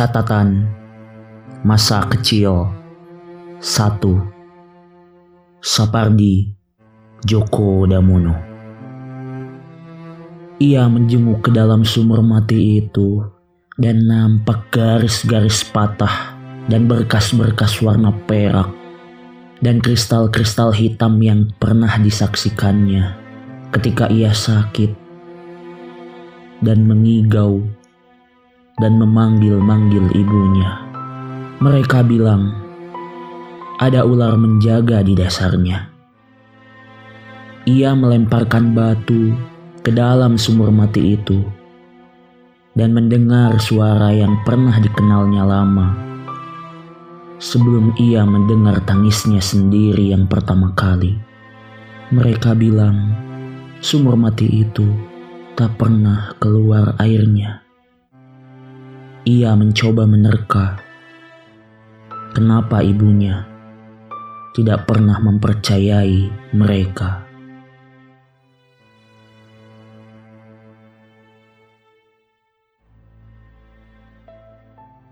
Catatan Masa Kecil. 1 Sapardi Joko Damono. Ia menjenguk ke dalam sumur mati itu dan nampak garis-garis patah dan berkas-berkas warna perak dan kristal-kristal hitam yang pernah disaksikannya ketika ia sakit dan mengigau dan memanggil-manggil ibunya. Mereka bilang, ada ular menjaga di dasarnya. Ia melemparkan batu ke dalam sumur mati itu dan mendengar suara yang pernah dikenalnya lama. Sebelum ia mendengar tangisnya sendiri yang pertama kali, mereka bilang sumur mati itu tak pernah keluar airnya. Ia mencoba menerka kenapa ibunya tidak pernah mempercayai mereka.